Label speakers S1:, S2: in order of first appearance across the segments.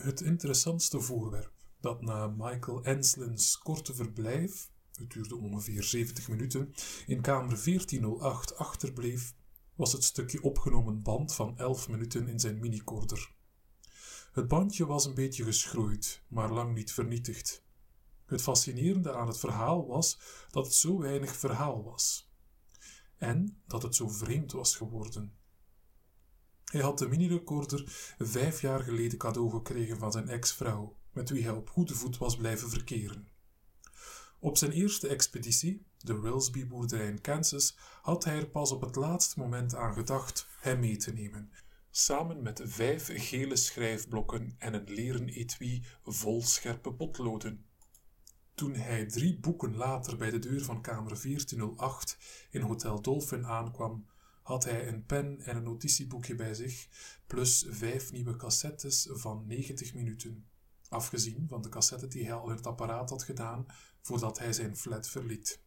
S1: Het interessantste voorwerp dat na Michael Enslins korte verblijf, het duurde ongeveer 70 minuten, in kamer 1408 achterbleef, was het stukje opgenomen band van 11 minuten in zijn minicorder. Het bandje was een beetje geschroeid, maar lang niet vernietigd. Het fascinerende aan het verhaal was dat het zo weinig verhaal was. En dat het zo vreemd was geworden. Hij had de mini-recorder vijf jaar geleden cadeau gekregen van zijn ex-vrouw, met wie hij op goede voet was blijven verkeren. Op zijn eerste expeditie, de Willsby-boerderij in Kansas, had hij er pas op het laatste moment aan gedacht hem mee te nemen, samen met vijf gele schrijfblokken en een leren etui vol scherpe potloden. Toen hij drie boeken later bij de deur van kamer 1408 in Hotel Dolphin aankwam, had hij een pen en een notitieboekje bij zich, plus vijf nieuwe cassettes van 90 minuten, afgezien van de cassette die hij al het apparaat had gedaan voordat hij zijn flat verliet.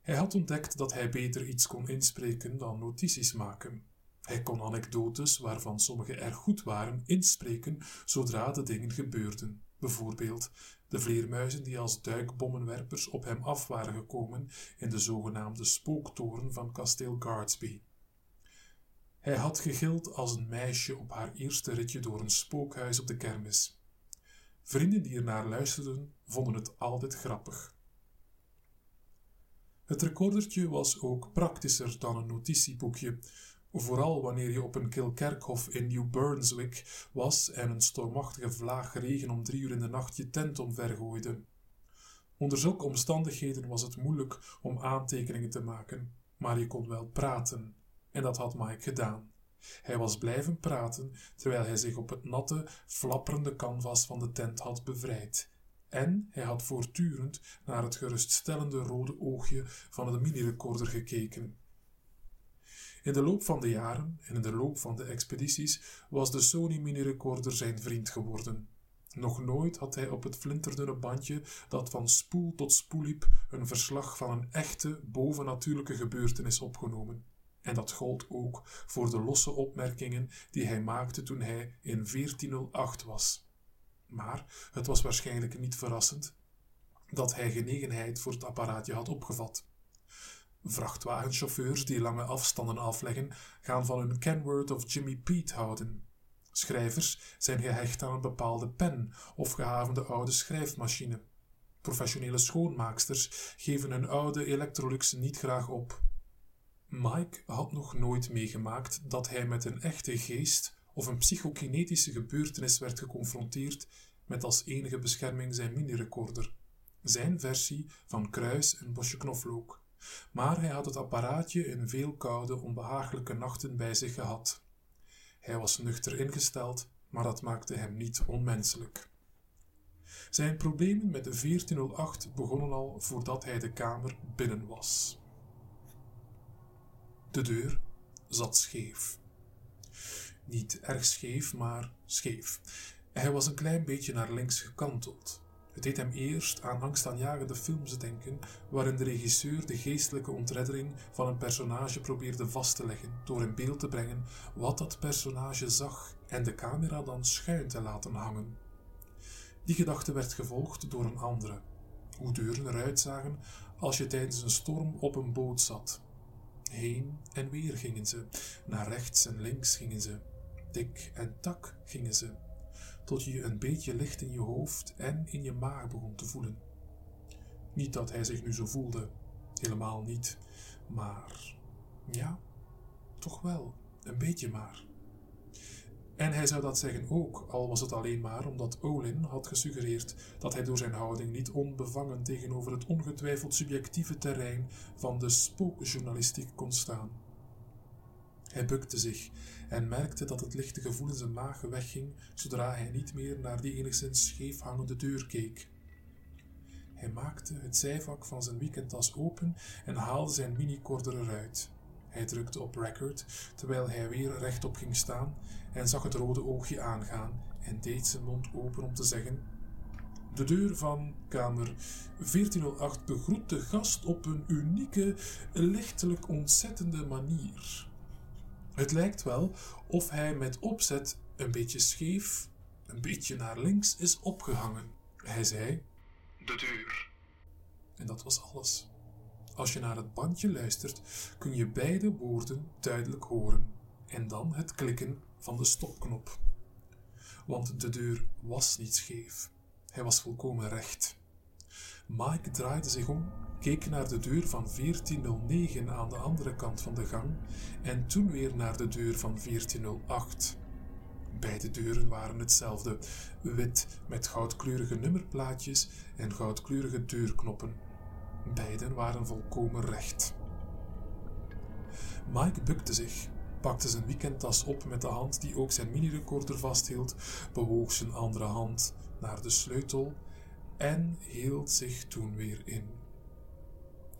S1: Hij had ontdekt dat hij beter iets kon inspreken dan notities maken. Hij kon anekdotes, waarvan sommige erg goed waren, inspreken zodra de dingen gebeurden. Bijvoorbeeld de vleermuizen die als duikbommenwerpers op hem af waren gekomen in de zogenaamde spooktoren van kasteel Guardsby. Hij had gegild als een meisje op haar eerste ritje door een spookhuis op de kermis. Vrienden die ernaar luisterden, vonden het altijd grappig. Het recordertje was ook praktischer dan een notitieboekje, Vooral wanneer je op een kilkerkhof in New Brunswick was en een stormachtige vlaag regen om drie uur in de nacht je tent omvergooide. Onder zulke omstandigheden was het moeilijk om aantekeningen te maken, maar je kon wel praten, en dat had Mike gedaan. Hij was blijven praten terwijl hij zich op het natte, flapperende canvas van de tent had bevrijd. En hij had voortdurend naar het geruststellende rode oogje van de mini-recorder gekeken. In de loop van de jaren en in de loop van de expedities was de Sony mini-recorder zijn vriend geworden. Nog nooit had hij op het flinterdunne bandje dat van spoel tot spoel liep een verslag van een echte bovennatuurlijke gebeurtenis opgenomen. En dat gold ook voor de losse opmerkingen die hij maakte toen hij in 1408 was. Maar het was waarschijnlijk niet verrassend dat hij genegenheid voor het apparaatje had opgevat. Vrachtwagenchauffeurs die lange afstanden afleggen, gaan van hun Kenworth of Jimmy Pete houden. Schrijvers zijn gehecht aan een bepaalde pen of gehavende oude schrijfmachine. Professionele schoonmaaksters geven hun oude Electrolux niet graag op. Mike had nog nooit meegemaakt dat hij met een echte geest of een psychokinetische gebeurtenis werd geconfronteerd met als enige bescherming zijn mini-recorder, zijn versie van Kruis en Bosje Knoflook maar hij had het apparaatje in veel koude, onbehagelijke nachten bij zich gehad. Hij was nuchter ingesteld, maar dat maakte hem niet onmenselijk. Zijn problemen met de 1408 begonnen al voordat hij de kamer binnen was. De deur zat scheef. Niet erg scheef, maar scheef. Hij was een klein beetje naar links gekanteld. Het deed hem eerst aan angstaanjagende films denken, waarin de regisseur de geestelijke ontreddering van een personage probeerde vast te leggen door in beeld te brengen wat dat personage zag en de camera dan schuin te laten hangen. Die gedachte werd gevolgd door een andere. Hoe deuren eruit zagen als je tijdens een storm op een boot zat. Heen en weer gingen ze, naar rechts en links gingen ze, tik en tak gingen ze tot je een beetje licht in je hoofd en in je maag begon te voelen. Niet dat hij zich nu zo voelde, helemaal niet, maar ja, toch wel, een beetje maar. En hij zou dat zeggen ook, al was het alleen maar omdat Olin had gesuggereerd dat hij door zijn houding niet onbevangen tegenover het ongetwijfeld subjectieve terrein van de spookjournalistiek kon staan. Hij bukte zich en merkte dat het lichte gevoel in zijn maag wegging zodra hij niet meer naar die enigszins scheef hangende deur keek. Hij maakte het zijvak van zijn weekendtas open en haalde zijn minicorder eruit. Hij drukte op record terwijl hij weer rechtop ging staan en zag het rode oogje aangaan en deed zijn mond open om te zeggen: De deur van kamer 1408 begroet de gast op een unieke, lichtelijk ontzettende manier. Het lijkt wel of hij met opzet een beetje scheef, een beetje naar links, is opgehangen. Hij zei:
S2: De deur.
S1: En dat was alles. Als je naar het bandje luistert, kun je beide woorden duidelijk horen en dan het klikken van de stopknop. Want de deur was niet scheef. Hij was volkomen recht. Mike draaide zich om, keek naar de deur van 1409 aan de andere kant van de gang en toen weer naar de deur van 1408. Beide deuren waren hetzelfde, wit met goudkleurige nummerplaatjes en goudkleurige deurknoppen. Beiden waren volkomen recht. Mike bukte zich, pakte zijn weekendtas op met de hand die ook zijn mini-recorder vasthield, bewoog zijn andere hand naar de sleutel en hield zich toen weer in.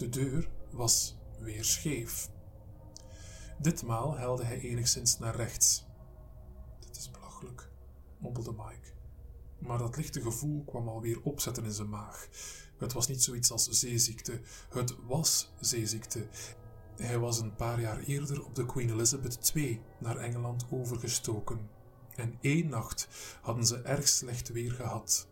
S1: De deur was weer scheef. Ditmaal helde hij enigszins naar rechts. Dit is belachelijk, mompelde Mike. Maar dat lichte gevoel kwam alweer opzetten in zijn maag. Het was niet zoiets als zeeziekte, het was zeeziekte. Hij was een paar jaar eerder op de Queen Elizabeth II naar Engeland overgestoken. En één nacht hadden ze erg slecht weer gehad.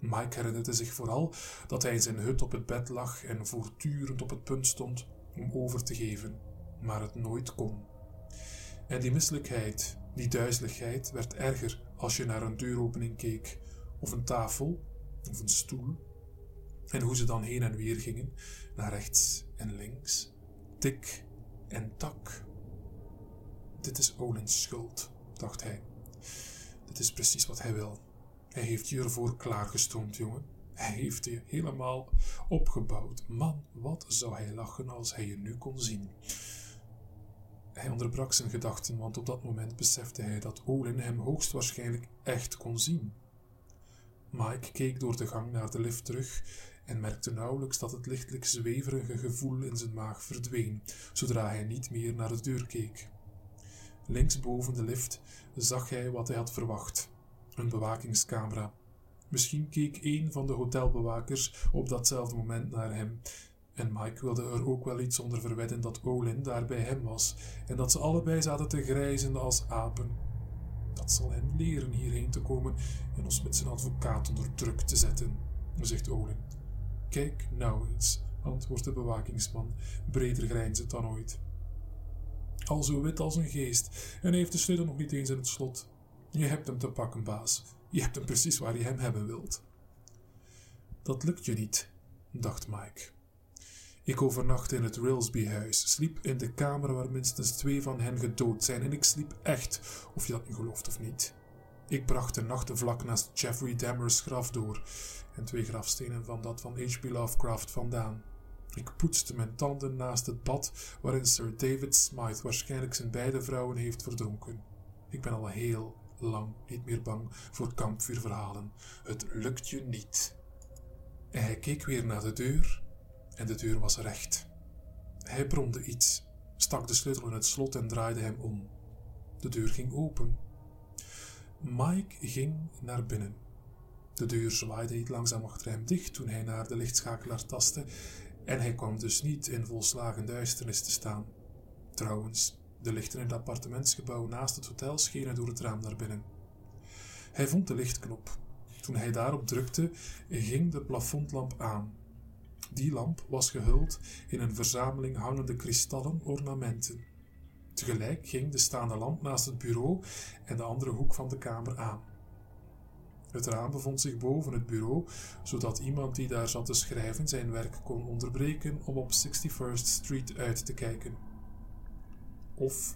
S1: Mike herinnerde zich vooral dat hij in zijn hut op het bed lag en voortdurend op het punt stond om over te geven, maar het nooit kon. En die misselijkheid, die duizeligheid, werd erger als je naar een deuropening keek, of een tafel, of een stoel, en hoe ze dan heen en weer gingen, naar rechts en links, tik en tak. Dit is Olin's schuld, dacht hij. Dit is precies wat hij wil. Hij heeft je ervoor klaargestoomd, jongen. Hij heeft je helemaal opgebouwd. Man, wat zou hij lachen als hij je nu kon zien. Hij onderbrak zijn gedachten, want op dat moment besefte hij dat Olin hem hoogstwaarschijnlijk echt kon zien. Mike keek door de gang naar de lift terug en merkte nauwelijks dat het lichtelijk zweverige gevoel in zijn maag verdween, zodra hij niet meer naar de deur keek. Links boven de lift zag hij wat hij had verwacht: een bewakingscamera. Misschien keek een van de hotelbewakers op datzelfde moment naar hem, en Mike wilde er ook wel iets onder verwedden dat Olin daar bij hem was en dat ze allebei zaten te grijzen als apen. Dat zal hem leren hierheen te komen en ons met zijn advocaat onder druk te zetten, zegt Olin. Kijk nou eens, antwoordt de bewakingsman, breder grijnzend dan ooit. Al zo wit als een geest en heeft de sleutel nog niet eens in het slot. Je hebt hem te pakken, baas. Je hebt hem precies waar je hem hebben wilt. Dat lukt je niet, dacht Mike. Ik overnachtte in het Railsby-huis, sliep in de kamer waar minstens twee van hen gedood zijn en ik sliep echt, of je dat nu gelooft of niet. Ik bracht de nachten vlak naast Jeffrey Dahmer's graf door en twee grafstenen van dat van H.P. Lovecraft vandaan. Ik poetste mijn tanden naast het bad waarin Sir David Smythe waarschijnlijk zijn beide vrouwen heeft verdronken. Ik ben al heel lang niet meer bang voor kampvuurverhalen. Het lukt je niet. En hij keek weer naar de deur en de deur was recht. Hij bromde iets, stak de sleutel in het slot en draaide hem om. De deur ging open. Mike ging naar binnen. De deur zwaaide niet langzaam achter hem dicht toen hij naar de lichtschakelaar tastte en hij kwam dus niet in volslagen duisternis te staan. Trouwens, de lichten in het appartementsgebouw naast het hotel schenen door het raam naar binnen. Hij vond de lichtknop. Toen hij daarop drukte, ging de plafondlamp aan. Die lamp was gehuld in een verzameling hangende kristallen ornamenten. Tegelijk ging de staande lamp naast het bureau en de andere hoek van de kamer aan. Het raam bevond zich boven het bureau, zodat iemand die daar zat te schrijven zijn werk kon onderbreken om op 61st Street uit te kijken. Of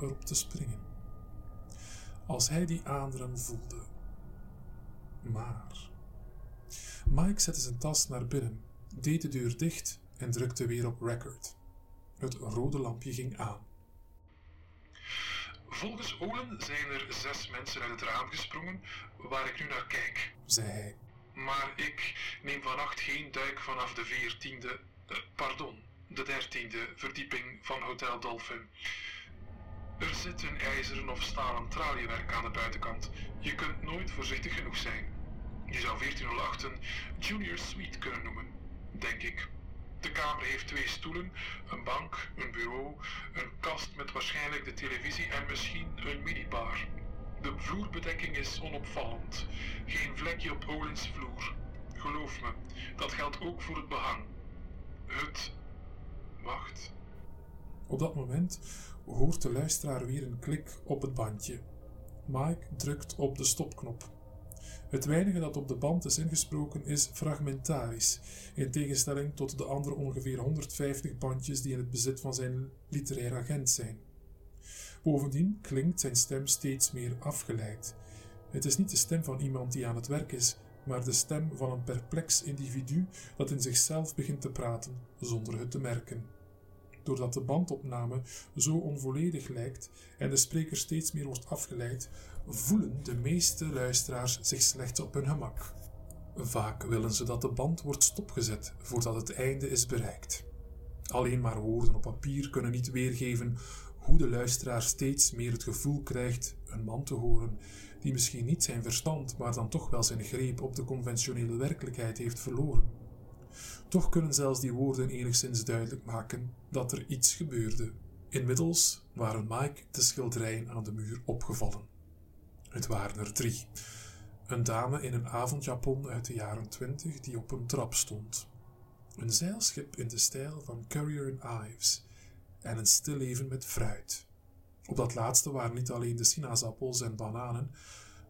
S1: erop te springen. Als hij die aanderen voelde. Maar. Mike zette zijn tas naar binnen, deed de deur dicht en drukte weer op record. Het rode lampje ging aan.
S2: Volgens Olen zijn er zes mensen uit het raam gesprongen waar ik nu naar kijk,
S1: zei hij.
S2: Maar ik neem vannacht geen duik vanaf de veertiende, eh, pardon, de dertiende verdieping van Hotel Dolphin. Er zit een ijzeren of stalen traliewerk aan de buitenkant. Je kunt nooit voorzichtig genoeg zijn. Je zou 1408 een junior suite kunnen noemen, denk ik. De kamer heeft twee stoelen, een bank, een bureau, een kast met waarschijnlijk de televisie en misschien een minibar. De vloerbedekking is onopvallend. Geen vlekje op Olins vloer. Geloof me, dat geldt ook voor het behang. Het. Wacht.
S1: Op dat moment hoort de luisteraar weer een klik op het bandje. Mike drukt op de stopknop. Het weinige dat op de band is ingesproken is fragmentarisch, in tegenstelling tot de andere ongeveer 150 bandjes die in het bezit van zijn literair agent zijn. Bovendien klinkt zijn stem steeds meer afgeleid. Het is niet de stem van iemand die aan het werk is, maar de stem van een perplex individu dat in zichzelf begint te praten zonder het te merken. Doordat de bandopname zo onvolledig lijkt en de spreker steeds meer wordt afgeleid, voelen de meeste luisteraars zich slechts op hun gemak. Vaak willen ze dat de band wordt stopgezet voordat het einde is bereikt. Alleen maar woorden op papier kunnen niet weergeven hoe de luisteraar steeds meer het gevoel krijgt een man te horen die misschien niet zijn verstand, maar dan toch wel zijn greep op de conventionele werkelijkheid heeft verloren. Toch kunnen zelfs die woorden enigszins duidelijk maken dat er iets gebeurde. Inmiddels waren Mike de schilderijen aan de muur opgevallen. Het waren er drie. Een dame in een avondjapon uit de jaren twintig die op een trap stond. Een zeilschip in de stijl van Currier Ives en een stilleven met fruit. Op dat laatste waren niet alleen de sinaasappels en bananen,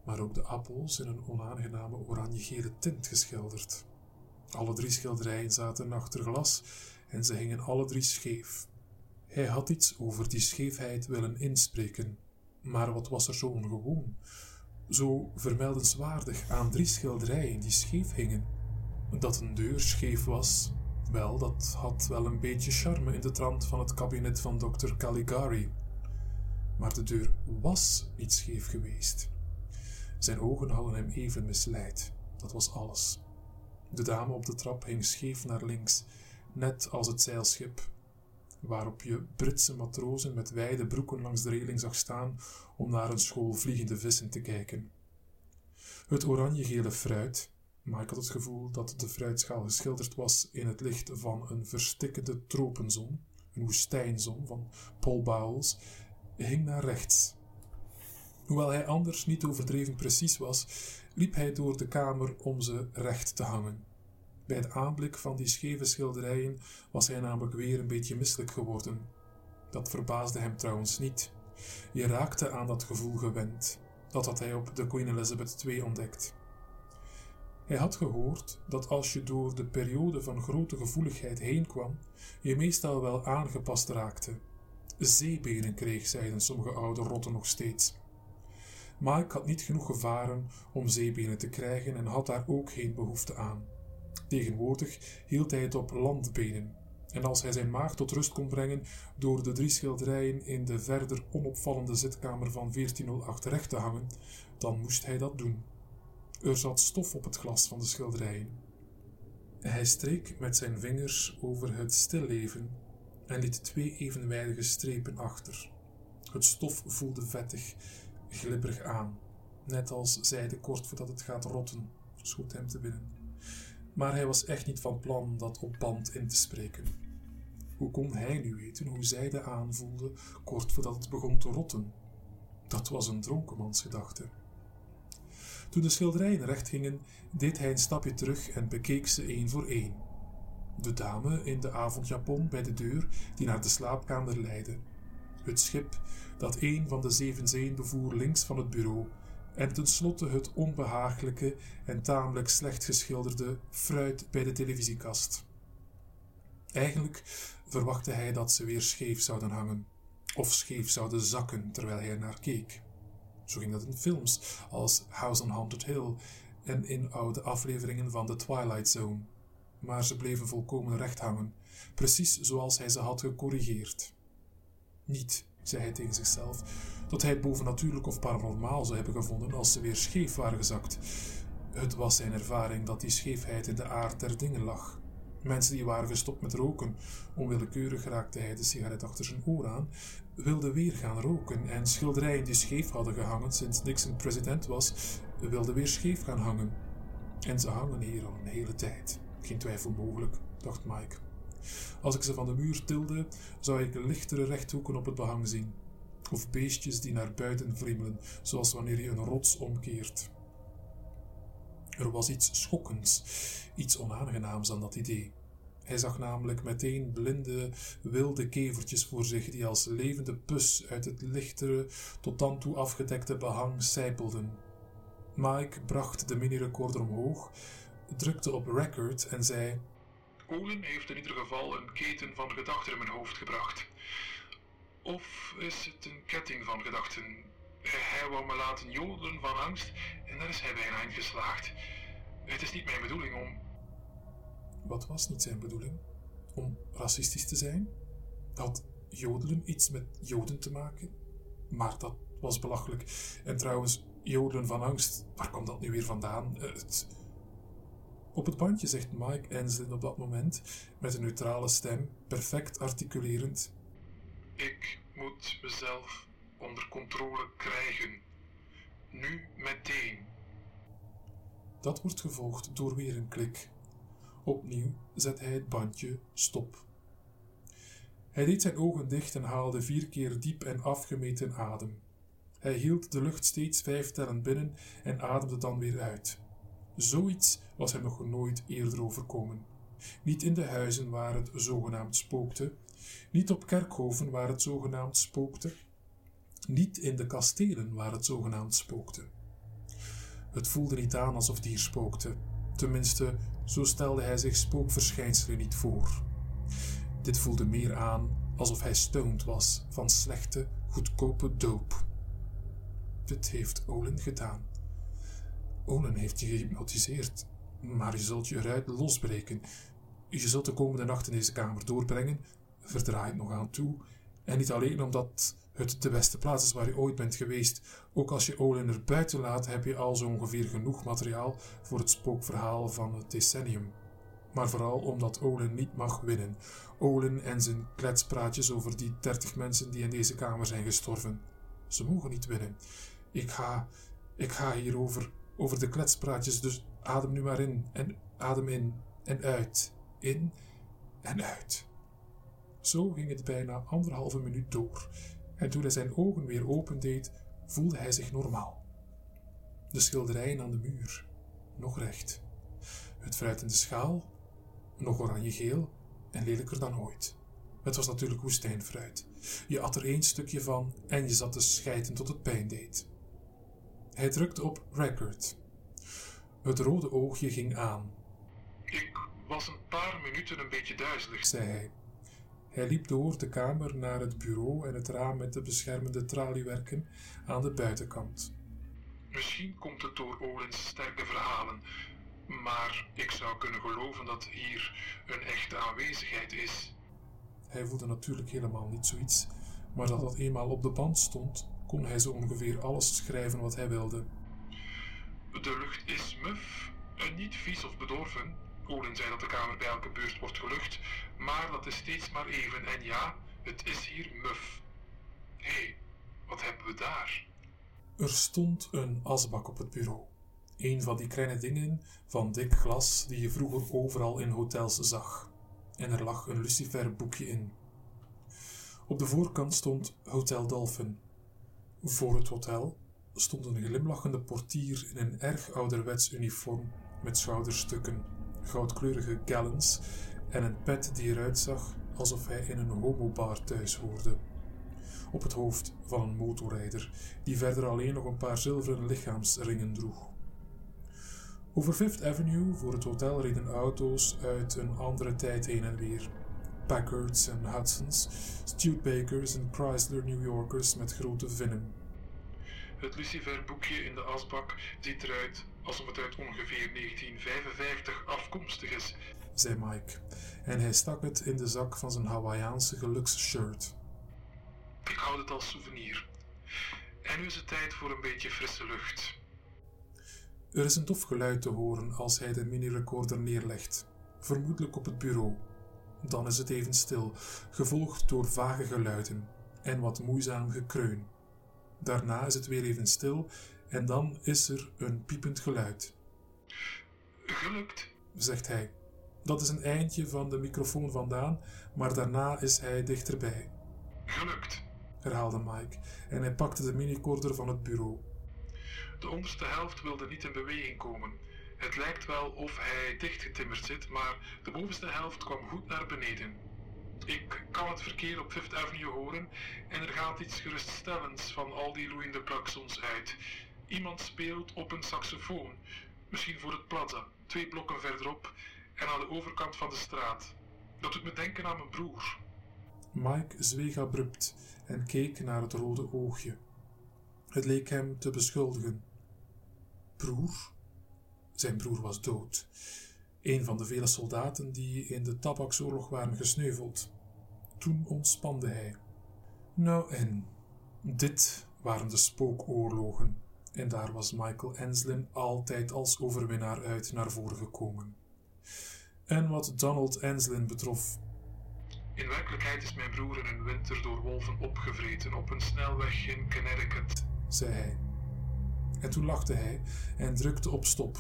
S1: maar ook de appels in een onaangename oranje-gele tint geschilderd. Alle drie schilderijen zaten achter glas en ze hingen alle drie scheef. Hij had iets over die scheefheid willen inspreken, maar wat was er zo ongewoon, zo vermeldenswaardig aan drie schilderijen die scheef hingen? Dat een deur scheef was, wel, dat had wel een beetje charme in de trant van het kabinet van dokter Caligari. Maar de deur was niet scheef geweest. Zijn ogen hadden hem even misleid. Dat was alles. De dame op de trap hing scheef naar links, net als het zeilschip, waarop je Britse matrozen met wijde broeken langs de reling zag staan om naar een school vliegende vissen te kijken. Het oranje-gele fruit, maar ik had het gevoel dat de fruitschaal geschilderd was in het licht van een verstikkende tropenzon, een woestijnzon van Paul Bowles, hing naar rechts. Hoewel hij anders niet overdreven precies was, liep hij door de kamer om ze recht te hangen. Bij het aanblik van die scheve schilderijen was hij namelijk weer een beetje misselijk geworden. Dat verbaasde hem trouwens niet. Je raakte aan dat gevoel gewend. Dat had hij op de Queen Elizabeth II ontdekt. Hij had gehoord dat als je door de periode van grote gevoeligheid heen kwam, je meestal wel aangepast raakte. Zeebenen kreeg, zeiden sommige oude rotten nog steeds. Mike had niet genoeg gevaren om zeebenen te krijgen en had daar ook geen behoefte aan. Tegenwoordig hield hij het op landbenen, en als hij zijn maag tot rust kon brengen door de drie schilderijen in de verder onopvallende zitkamer van 1408 recht te hangen, dan moest hij dat doen. Er zat stof op het glas van de schilderijen. Hij streek met zijn vingers over het stilleven en liet twee evenwijdige strepen achter. Het stof voelde vettig, glibberig aan, net als zijde kort voordat het gaat rotten, schoot hem te binnen. Maar hij was echt niet van plan dat op band in te spreken. Hoe kon hij nu weten hoe zijde aanvoelde kort voordat het begon te rotten? Dat was een dronkenmansgedachte. Toen de schilderijen recht gingen, deed hij een stapje terug en bekeek ze één voor één. De dame in de avondjapon bij de deur die naar de slaapkamer leidde. Het schip dat een van de zeven zeeën bevoer links van het bureau. En tenslotte het onbehagelijke en tamelijk slecht geschilderde fruit bij de televisiekast. Eigenlijk verwachtte hij dat ze weer scheef zouden hangen, of scheef zouden zakken terwijl hij naar keek. Zo ging dat in films als House on Haunted Hill en in oude afleveringen van The Twilight Zone. Maar ze bleven volkomen recht hangen, precies zoals hij ze had gecorrigeerd. Niet, zei hij tegen zichzelf, dat hij het bovennatuurlijk of paranormaal zou hebben gevonden als ze weer scheef waren gezakt. Het was zijn ervaring dat die scheefheid in de aard der dingen lag. Mensen die waren gestopt met roken, onwillekeurig raakte hij de sigaret achter zijn oor aan, wilden weer gaan roken en schilderijen die scheef hadden gehangen sinds Nixon president was, wilden weer scheef gaan hangen. En ze hangen hier al een hele tijd. Geen twijfel mogelijk, dacht Mike. Als ik ze van de muur tilde, zou ik lichtere rechthoeken op het behang zien. of beestjes die naar buiten vriemelen, zoals wanneer je een rots omkeert. Er was iets schokkends, iets onaangenaams aan dat idee. Hij zag namelijk meteen blinde, wilde kevertjes voor zich die als levende pus uit het lichtere, tot dan toe afgedekte behang sijpelden. Mike bracht de mini-recorder omhoog, drukte op record en zei:
S2: Olin heeft in ieder geval een keten van gedachten in mijn hoofd gebracht. Of is het een ketting van gedachten? Hij wou me laten jodelen van angst en daar is hij bijna in geslaagd. Het is niet mijn bedoeling om.
S1: Wat was niet zijn bedoeling? Om racistisch te zijn? Had jodelen iets met joden te maken? Maar dat was belachelijk. En trouwens, jodelen van angst, waar kwam dat nu weer vandaan? Eh, het... Op het bandje zegt Mike Enslin op dat moment, met een neutrale stem, perfect articulerend:
S2: Ik moet mezelf onder controle krijgen. Nu meteen.
S1: Dat wordt gevolgd door weer een klik. Opnieuw zet hij het bandje stop. Hij deed zijn ogen dicht en haalde vier keer diep en afgemeten adem. Hij hield de lucht steeds vijf tellen binnen en ademde dan weer uit. Zoiets was hem nog nooit eerder overkomen. Niet in de huizen waar het zogenaamd spookte, niet op kerkhoven waar het zogenaamd spookte, niet in de kastelen waar het zogenaamd spookte. Het voelde niet aan alsof die hier spookte. Tenminste, zo stelde hij zich spookverschijnselen niet voor. Dit voelde meer aan alsof hij stoned was van slechte, goedkope doop. Dit heeft Olin gedaan. Olin heeft je gehypnotiseerd, maar je zult je eruit losbreken. Je zult de komende nacht in deze kamer doorbrengen, verdraai het nog aan toe, en niet alleen omdat het de beste plaats is waar je ooit bent geweest. Ook als je Olin er buiten laat, heb je al zo ongeveer genoeg materiaal voor het spookverhaal van het decennium. Maar vooral omdat Olin niet mag winnen. Olin en zijn kletspraatjes over die dertig mensen die in deze kamer zijn gestorven. Ze mogen niet winnen. Ik ga, ik ga hier over, de kletspraatjes, dus adem nu maar in en adem in en uit. In en uit. Zo ging het bijna anderhalve minuut door en toen hij zijn ogen weer opendeed, voelde hij zich normaal. De schilderijen aan de muur, nog recht. Het fruit in de schaal, nog oranje-geel en lelijker dan ooit. Het was natuurlijk woestijnfruit. Je at er één stukje van en je zat te schijten tot het pijn deed. Hij drukte op record. Het rode oogje ging aan.
S2: Ik was een paar minuten een beetje duizelig,
S1: zei hij. Hij liep door de kamer naar het bureau en het raam met de beschermende traliewerken aan de buitenkant.
S2: Misschien komt het door Olins sterke verhalen, maar ik zou kunnen geloven dat hier een echte aanwezigheid is.
S1: Hij voelde natuurlijk helemaal niet zoiets, maar dat dat eenmaal op de band stond, kon hij zo ongeveer alles schrijven wat hij wilde.
S2: De lucht is muf en niet vies of bedorven. Olin zei dat de kamer bij elke beurt wordt gelucht, maar dat is steeds maar even. En ja, het is hier muf. Hé, hey, wat hebben we daar?
S1: Er stond een asbak op het bureau. Een van die kleine dingen van dik glas die je vroeger overal in hotels zag. En er lag een luciferboekje in. Op de voorkant stond Hotel Dolphin. Voor het hotel stond een glimlachende portier in een erg ouderwets uniform met schouderstukken, goudkleurige gallons en een pet die eruit zag alsof hij in een homobar thuis hoorde. Op het hoofd van een motorrijder, die verder alleen nog een paar zilveren lichaamsringen droeg. Over Fifth Avenue voor het hotel reden auto's uit een andere tijd heen en weer. Packards en Hudsons, Studebakers en Chrysler New Yorkers met grote vinnen.
S2: Het Lucifer-boekje in de asbak ziet eruit alsof het uit ongeveer 1955 afkomstig is,
S1: zei Mike, en hij stak het in de zak van zijn Hawaïaanse geluksshirt.
S2: Ik houd het als souvenir. En nu is het tijd voor een beetje frisse lucht.
S1: Er is een dof geluid te horen als hij de mini-recorder neerlegt, vermoedelijk op het bureau. Dan is het even stil, gevolgd door vage geluiden en wat moeizaam gekreun. Daarna is het weer even stil en dan is er een piepend geluid.
S2: Gelukt,
S1: zegt hij. Dat is een eindje van de microfoon vandaan, maar daarna is hij dichterbij.
S2: Gelukt.
S1: herhaalde Mike en hij pakte de minicorder van het bureau.
S2: De onderste helft wilde niet in beweging komen. Het lijkt wel of hij dichtgetimmerd zit, maar de bovenste helft kwam goed naar beneden. Ik kan het verkeer op Fifth Avenue horen en er gaat iets geruststellends van al die loeiende klaksons uit. Iemand speelt op een saxofoon, misschien voor het plaza, twee blokken verderop en aan de overkant van de straat. Dat doet me denken aan mijn broer.
S1: Mike zweeg abrupt en keek naar het rode oogje. Het leek hem te beschuldigen. Broer? Zijn broer was dood. Een van de vele soldaten die in de tabaksoorlog waren gesneuveld. Toen ontspande hij. Nou en, dit waren de spookoorlogen, en daar was Michael Enslin altijd als overwinnaar uit naar voren gekomen. En wat Donald Enslin betrof,
S2: In werkelijkheid is mijn broer in een winter door wolven opgevreten op een snelweg in Connecticut.
S1: zei hij. En toen lachte hij en drukte op stop.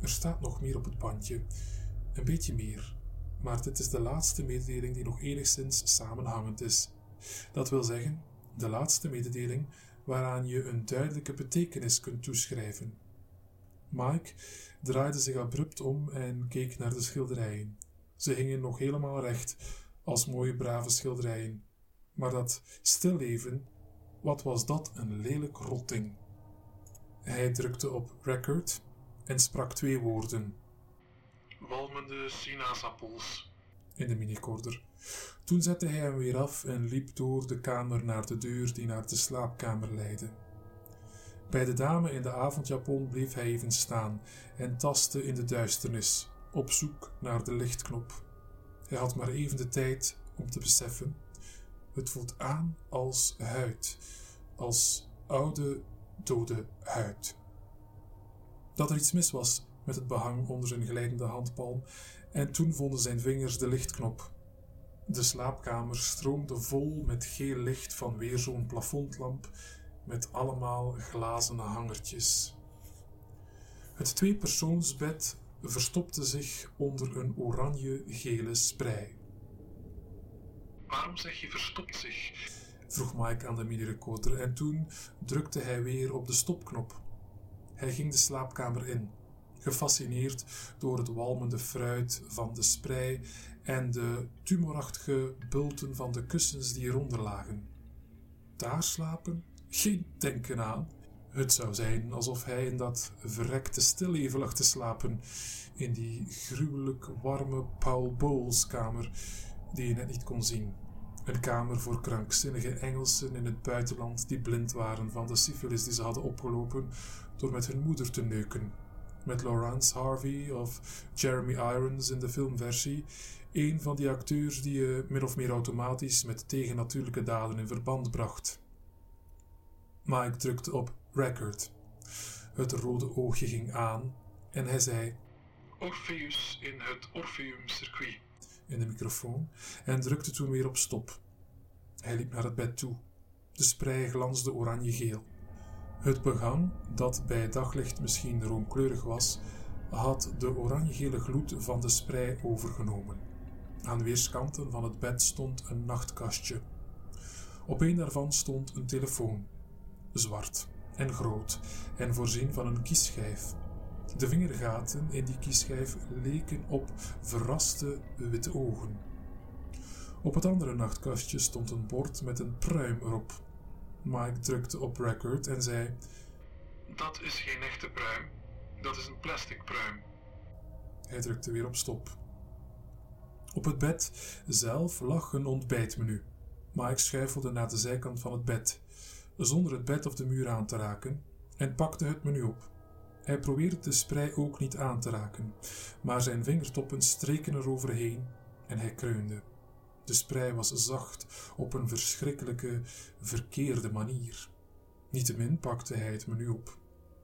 S1: Er staat nog meer op het bandje, een beetje meer, maar dit is de laatste mededeling die nog enigszins samenhangend is. Dat wil zeggen, de laatste mededeling waaraan je een duidelijke betekenis kunt toeschrijven. Mike draaide zich abrupt om en keek naar de schilderijen. Ze hingen nog helemaal recht, als mooie brave schilderijen. Maar dat stilleven, wat was dat een lelijk rotting. Hij drukte op record en sprak twee woorden
S2: Walmende sinaasappels.
S1: in de minicorder. Toen zette hij hem weer af en liep door de kamer naar de deur die naar de slaapkamer leidde. Bij de dame in de avondjapon bleef hij even staan en tastte in de duisternis, op zoek naar de lichtknop. Hij had maar even de tijd om te beseffen: het voelt aan als huid, als oude, dode huid. Dat er iets mis was met het behang onder zijn glijdende handpalm, en toen vonden zijn vingers de lichtknop. De slaapkamer stroomde vol met geel licht van weer zo'n plafondlamp met allemaal glazen hangertjes. Het tweepersoonsbed verstopte zich onder een oranje-gele sprei.
S2: Waarom zeg je verstopt zich?
S1: vroeg Mike aan de mini-recorder en toen drukte hij weer op de stopknop. Hij ging de slaapkamer in, gefascineerd door het walmende fruit van de sprei en de tumorachtige bulten van de kussens die eronder lagen. Daar slapen? Geen denken aan. Het zou zijn alsof hij in dat verrekte stilleven lag te slapen, in die gruwelijk warme Paul Bowles kamer die je net niet kon zien. Een kamer voor krankzinnige Engelsen in het buitenland die blind waren van de syfilis die ze hadden opgelopen door met hun moeder te neuken. Met Laurence Harvey of Jeremy Irons in de filmversie, een van die acteurs die je min of meer automatisch met tegennatuurlijke daden in verband bracht. Mike drukte op record. Het rode oogje ging aan en hij zei
S2: Orpheus in het Orpheum-circuit.
S1: in de microfoon en drukte toen weer op stop. Hij liep naar het bed toe. De sprei glansde oranje-geel. Het behang, dat bij daglicht misschien roomkleurig was, had de oranje-gele gloed van de sprei overgenomen. Aan weerskanten van het bed stond een nachtkastje. Op een daarvan stond een telefoon, zwart en groot en voorzien van een kiesschijf. De vingergaten in die kiesschijf leken op verraste witte ogen. Op het andere nachtkastje stond een bord met een pruim erop. Mike drukte op record en zei:
S2: Dat is geen echte pruim. Dat is een plastic pruim.
S1: Hij drukte weer op stop. Op het bed zelf lag een ontbijtmenu. Mike schuifelde naar de zijkant van het bed, zonder het bed of de muur aan te raken, en pakte het menu op. Hij probeerde de sprei ook niet aan te raken, maar zijn vingertoppen streken eroverheen en hij kreunde. De sprei was zacht op een verschrikkelijke, verkeerde manier. Niettemin pakte hij het menu op.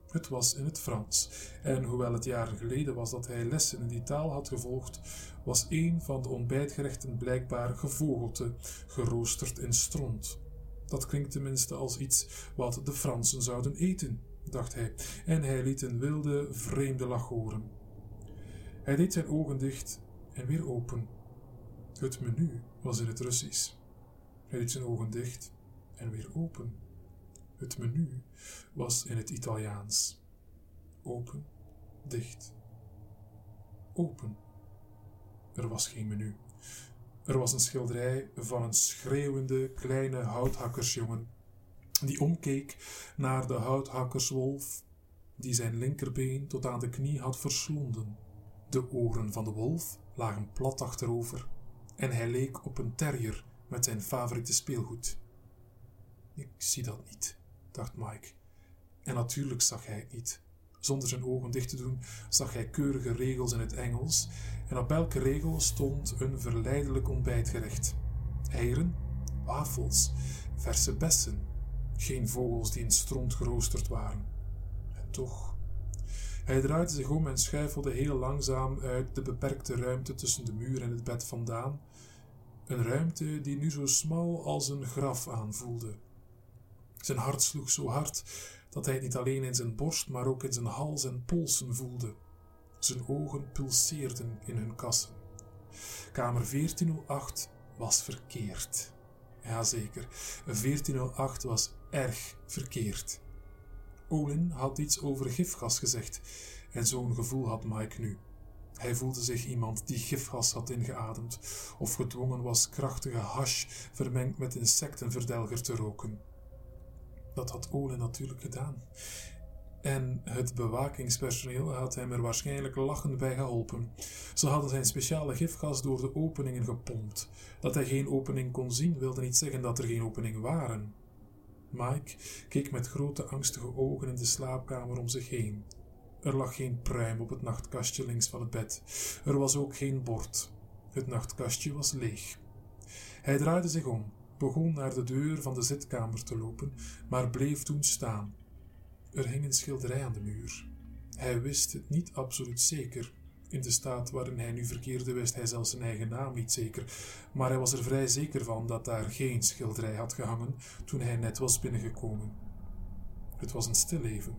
S1: Het was in het Frans, en hoewel het jaren geleden was dat hij lessen in die taal had gevolgd, was een van de ontbijtgerechten blijkbaar gevogelte, geroosterd in stront. Dat klinkt tenminste als iets wat de Fransen zouden eten, dacht hij, en hij liet een wilde, vreemde lach horen. Hij deed zijn ogen dicht en weer open. Het menu was in het Russisch. Hij liet zijn ogen dicht en weer open. Het menu was in het Italiaans. Open, dicht, open. Er was geen menu. Er was een schilderij van een schreeuwende kleine houthakkersjongen die omkeek naar de houthakkerswolf die zijn linkerbeen tot aan de knie had verslonden. De oren van de wolf lagen plat achterover en hij leek op een terrier met zijn favoriete speelgoed. Ik zie dat niet, dacht Mike. En natuurlijk zag hij het niet. Zonder zijn ogen dicht te doen, zag hij keurige regels in het Engels, en op elke regel stond een verleidelijk ontbijtgerecht: eieren, wafels, verse bessen, geen vogels die in stront geroosterd waren. En toch. Hij draaide zich om en schuifelde heel langzaam uit de beperkte ruimte tussen de muur en het bed vandaan, een ruimte die nu zo smal als een graf aanvoelde. Zijn hart sloeg zo hard dat hij het niet alleen in zijn borst, maar ook in zijn hals en polsen voelde. Zijn ogen pulseerden in hun kassen. Kamer 1408 was verkeerd. Jazeker, 1408 was erg verkeerd. Olin had iets over gifgas gezegd en zo'n gevoel had Mike nu. Hij voelde zich iemand die gifgas had ingeademd of gedwongen was krachtige hash vermengd met insectenverdelger te roken. Dat had Olin natuurlijk gedaan. En het bewakingspersoneel had hem er waarschijnlijk lachend bij geholpen. Ze hadden zijn speciale gifgas door de openingen gepompt. Dat hij geen opening kon zien wilde niet zeggen dat er geen openingen waren. Mike keek met grote angstige ogen in de slaapkamer om zich heen. Er lag geen pruim op het nachtkastje links van het bed. Er was ook geen bord. Het nachtkastje was leeg. Hij draaide zich om, begon naar de deur van de zitkamer te lopen, maar bleef toen staan. Er hing een schilderij aan de muur. Hij wist het niet absoluut zeker. In de staat waarin hij nu verkeerde wist hij zelfs zijn eigen naam niet zeker, maar hij was er vrij zeker van dat daar geen schilderij had gehangen toen hij net was binnengekomen. Het was een stilleven.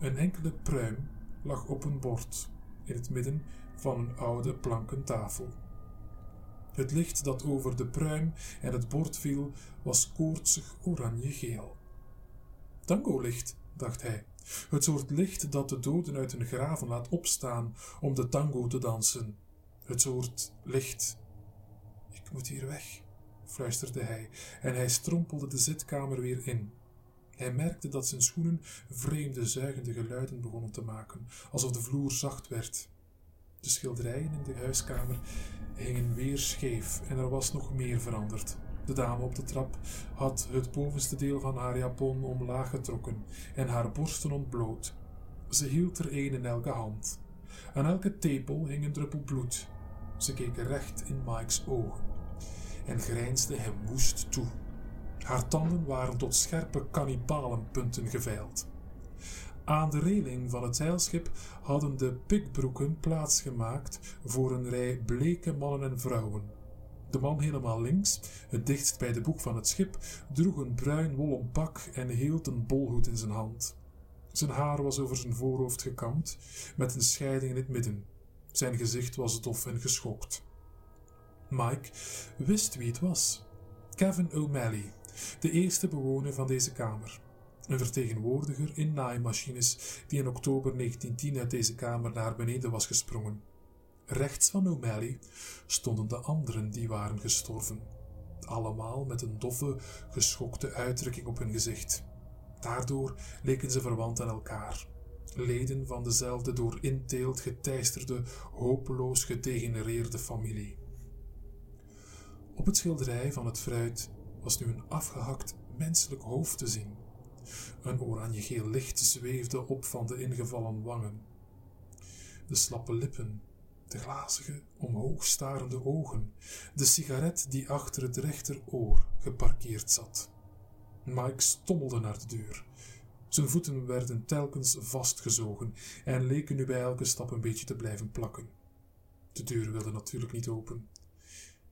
S1: Een enkele pruim lag op een bord in het midden van een oude planken tafel. Het licht dat over de pruim en het bord viel was koortsig oranje-geel. Tango-licht, dacht hij. Het soort licht dat de doden uit hun graven laat opstaan om de tango te dansen. Het soort licht. Ik moet hier weg, fluisterde hij, en hij strompelde de zitkamer weer in. Hij merkte dat zijn schoenen vreemde, zuigende geluiden begonnen te maken, alsof de vloer zacht werd. De schilderijen in de huiskamer hingen weer scheef en er was nog meer veranderd. De dame op de trap had het bovenste deel van haar japon omlaag getrokken en haar borsten ontbloot. Ze hield er een in elke hand. Aan elke tepel hing een druppel bloed. Ze keek recht in Mike's ogen en grijnsde hem woest toe. Haar tanden waren tot scherpe kannibalenpunten geveild. Aan de reling van het zeilschip hadden de pikbroeken plaats gemaakt voor een rij bleke mannen en vrouwen. De man helemaal links, het dichtst bij de boeg van het schip, droeg een bruin wollen pak en hield een bolhoed in zijn hand. Zijn haar was over zijn voorhoofd gekamd, met een scheiding in het midden. Zijn gezicht was dof en geschokt. Mike wist wie het was. Kevin O'Malley, de eerste bewoner van deze kamer. Een vertegenwoordiger in naaimachines die in oktober 1910 uit deze kamer naar beneden was gesprongen. Rechts van O'Malley stonden de anderen die waren gestorven, allemaal met een doffe, geschokte uitdrukking op hun gezicht. Daardoor leken ze verwant aan elkaar, leden van dezelfde door inteelt geteisterde, hopeloos gedegenereerde familie. Op het schilderij van het fruit was nu een afgehakt menselijk hoofd te zien. Een oranje-geel licht zweefde op van de ingevallen wangen. De slappe lippen de glazige, omhoog starende ogen, de sigaret die achter het rechteroor geparkeerd zat. Mike stommelde naar de deur. Zijn voeten werden telkens vastgezogen en leken nu bij elke stap een beetje te blijven plakken. De deur wilde natuurlijk niet open.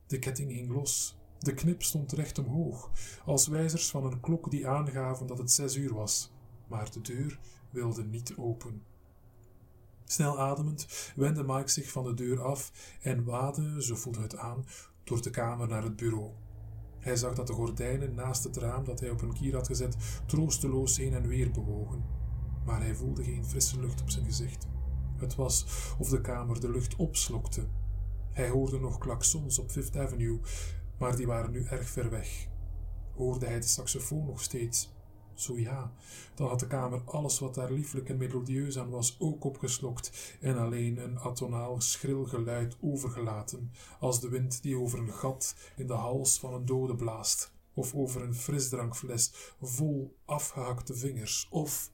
S1: De ketting hing los. De knip stond recht omhoog, als wijzers van een klok die aangaven dat het zes uur was. Maar de deur wilde niet open. Snel ademend wendde Mike zich van de deur af en waadde, zo voelde het aan, door de kamer naar het bureau. Hij zag dat de gordijnen naast het raam dat hij op een kier had gezet troosteloos heen en weer bewogen, maar hij voelde geen frisse lucht op zijn gezicht. Het was of de kamer de lucht opslokte. Hij hoorde nog klaksons op Fifth Avenue, maar die waren nu erg ver weg. Hoorde hij de saxofoon nog steeds? Zo ja, dan had de kamer alles wat daar lieflijk en melodieus aan was ook opgeslokt en alleen een atonaal schril geluid overgelaten, als de wind die over een gat in de hals van een dode blaast, of over een frisdrankfles vol afgehakte vingers, of...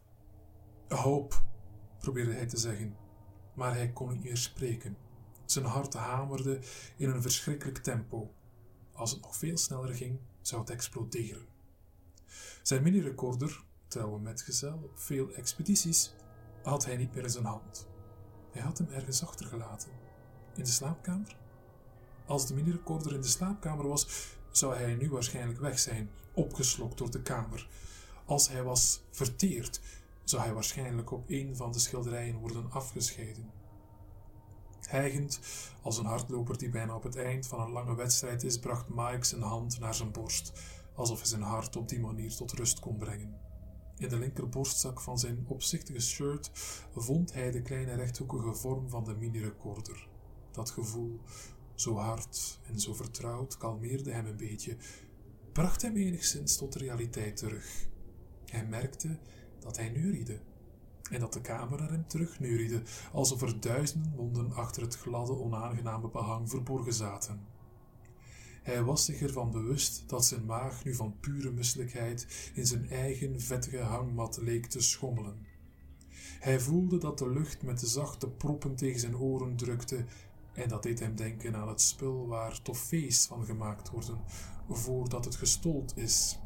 S1: Hoop, probeerde hij te zeggen, maar hij kon niet meer spreken. Zijn hart hamerde in een verschrikkelijk tempo. Als het nog veel sneller ging, zou het exploderen. Zijn mini-recorder, trouwe metgezel op veel expedities, had hij niet meer in zijn hand. Hij had hem ergens achtergelaten. In de slaapkamer? Als de mini-recorder in de slaapkamer was, zou hij nu waarschijnlijk weg zijn, opgeslokt door de kamer. Als hij was verteerd, zou hij waarschijnlijk op een van de schilderijen worden afgescheiden. Hijgend, als een hardloper die bijna op het eind van een lange wedstrijd is, bracht Mike zijn hand naar zijn borst, alsof hij zijn hart op die manier tot rust kon brengen. In de linkerborstzak van zijn opzichtige shirt vond hij de kleine rechthoekige vorm van de mini-recorder. Dat gevoel, zo hard en zo vertrouwd, kalmeerde hem een beetje, bracht hem enigszins tot de realiteit terug. Hij merkte dat hij neuriede en dat de kamer naar hem terugneuriede, alsof er duizenden monden achter het gladde, onaangename behang verborgen zaten. Hij was zich ervan bewust dat zijn maag nu van pure misselijkheid in zijn eigen vettige hangmat leek te schommelen. Hij voelde dat de lucht met de zachte proppen tegen zijn oren drukte en dat deed hem denken aan het spul waar toffees van gemaakt worden voordat het gestold is.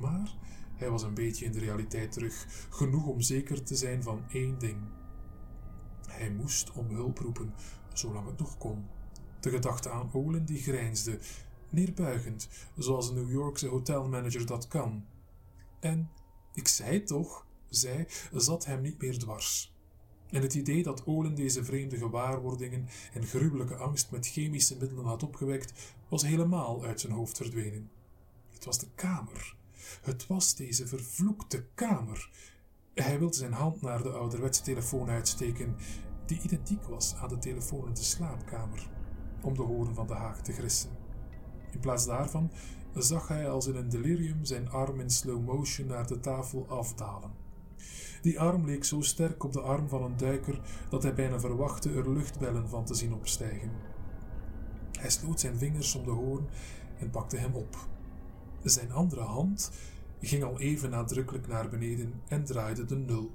S1: Maar hij was een beetje in de realiteit terug, genoeg om zeker te zijn van één ding. Hij moest om hulp roepen, zolang het nog kon. De gedachte aan Olin die grijnsde, neerbuigend, zoals een New Yorkse hotelmanager dat kan. En, ik zei toch, zij zat hem niet meer dwars. En het idee dat Olin deze vreemde gewaarwordingen en gruwelijke angst met chemische middelen had opgewekt, was helemaal uit zijn hoofd verdwenen. Het was de kamer. Het was deze vervloekte kamer. Hij wilde zijn hand naar de ouderwetse telefoon uitsteken, die identiek was aan de telefoon in de slaapkamer om de horen van de haag te grissen. In plaats daarvan zag hij als in een delirium zijn arm in slow motion naar de tafel afdalen. Die arm leek zo sterk op de arm van een duiker dat hij bijna verwachtte er luchtbellen van te zien opstijgen. Hij sloot zijn vingers om de hoorn en pakte hem op. Zijn andere hand ging al even nadrukkelijk naar beneden en draaide de nul.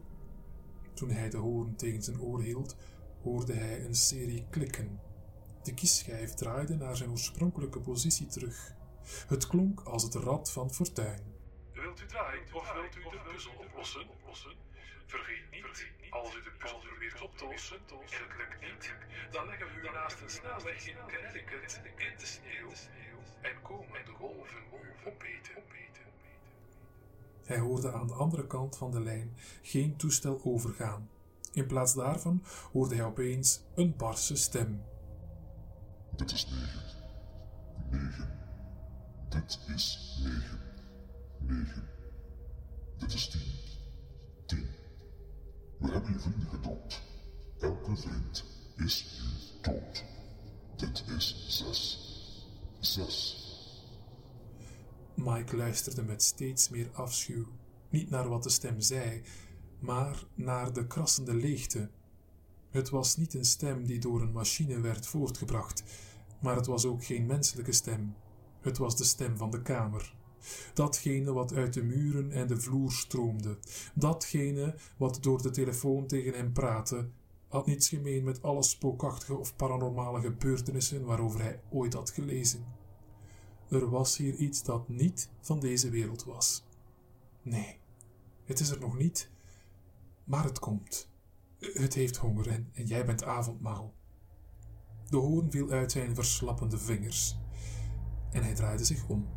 S1: Toen hij de hoorn tegen zijn oor hield, hoorde hij een serie klikken de kiesschijf draaide naar zijn oorspronkelijke positie terug. Het klonk als het rad van fortuin.
S2: Wilt u draaien of wilt u de puzzel oplossen? Vergeet niet, als u de puzzel probeert op te lossen en het lukt niet, dan leggen we u naast een snelweg in Connecticut in de sneeuw en komen de golven opeten.
S1: Hij hoorde aan de andere kant van de lijn geen toestel overgaan. In plaats daarvan hoorde hij opeens een barse stem.
S3: Dit is negen. Negen. Dit is negen. Negen. Dit is tien. Tien. We hebben je vrienden gedood. Elke vriend is nu dood. Dit is zes. Zes.
S1: Mike luisterde met steeds meer afschuw, niet naar wat de stem zei, maar naar de krassende leegte het was niet een stem die door een machine werd voortgebracht, maar het was ook geen menselijke stem. Het was de stem van de kamer. Datgene wat uit de muren en de vloer stroomde, datgene wat door de telefoon tegen hem praatte, had niets gemeen met alle spookachtige of paranormale gebeurtenissen waarover hij ooit had gelezen. Er was hier iets dat niet van deze wereld was. Nee, het is er nog niet, maar het komt. Het heeft honger en, jij bent avondmaal. De hoorn viel uit zijn verslappende vingers en hij draaide zich om.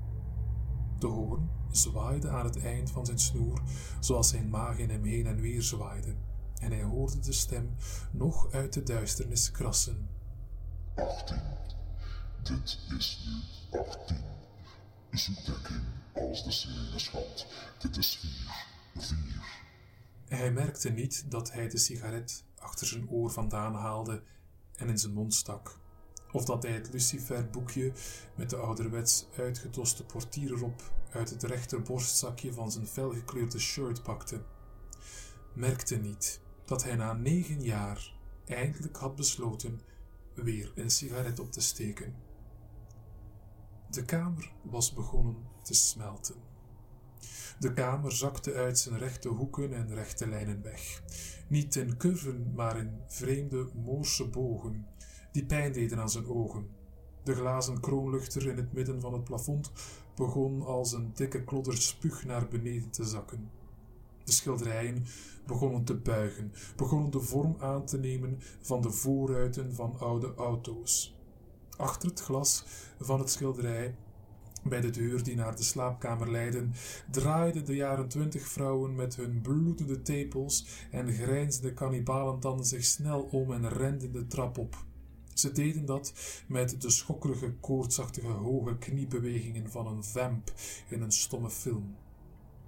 S1: De hoorn zwaaide aan het eind van zijn snoer, zoals zijn maag in hem heen en weer zwaaide, en hij hoorde de stem nog uit de duisternis krassen.
S3: Achttien. Dit is nu achttien. Zoek dekking als de sirene schat. Dit is vier. Vier.
S1: Hij merkte niet dat hij de sigaret achter zijn oor vandaan haalde en in zijn mond stak. Of dat hij het luciferboekje met de ouderwets uitgetoste portier erop uit het rechterborstzakje van zijn felgekleurde shirt pakte. Merkte niet dat hij na negen jaar eindelijk had besloten weer een sigaret op te steken. De kamer was begonnen te smelten. De kamer zakte uit zijn rechte hoeken en rechte lijnen weg. Niet in curven, maar in vreemde moorse bogen, die pijn deden aan zijn ogen. De glazen kroonluchter in het midden van het plafond begon als een dikke klodder spuug naar beneden te zakken. De schilderijen begonnen te buigen, begonnen de vorm aan te nemen van de voorruiten van oude auto's. Achter het glas van het schilderij bij de deur die naar de slaapkamer leidde, draaiden de jaren twintig vrouwen met hun bloedende tepels en grijnzende kannibalentanden zich snel om en renden de trap op. Ze deden dat met de schokkerige, koortsachtige hoge kniebewegingen van een vamp in een stomme film.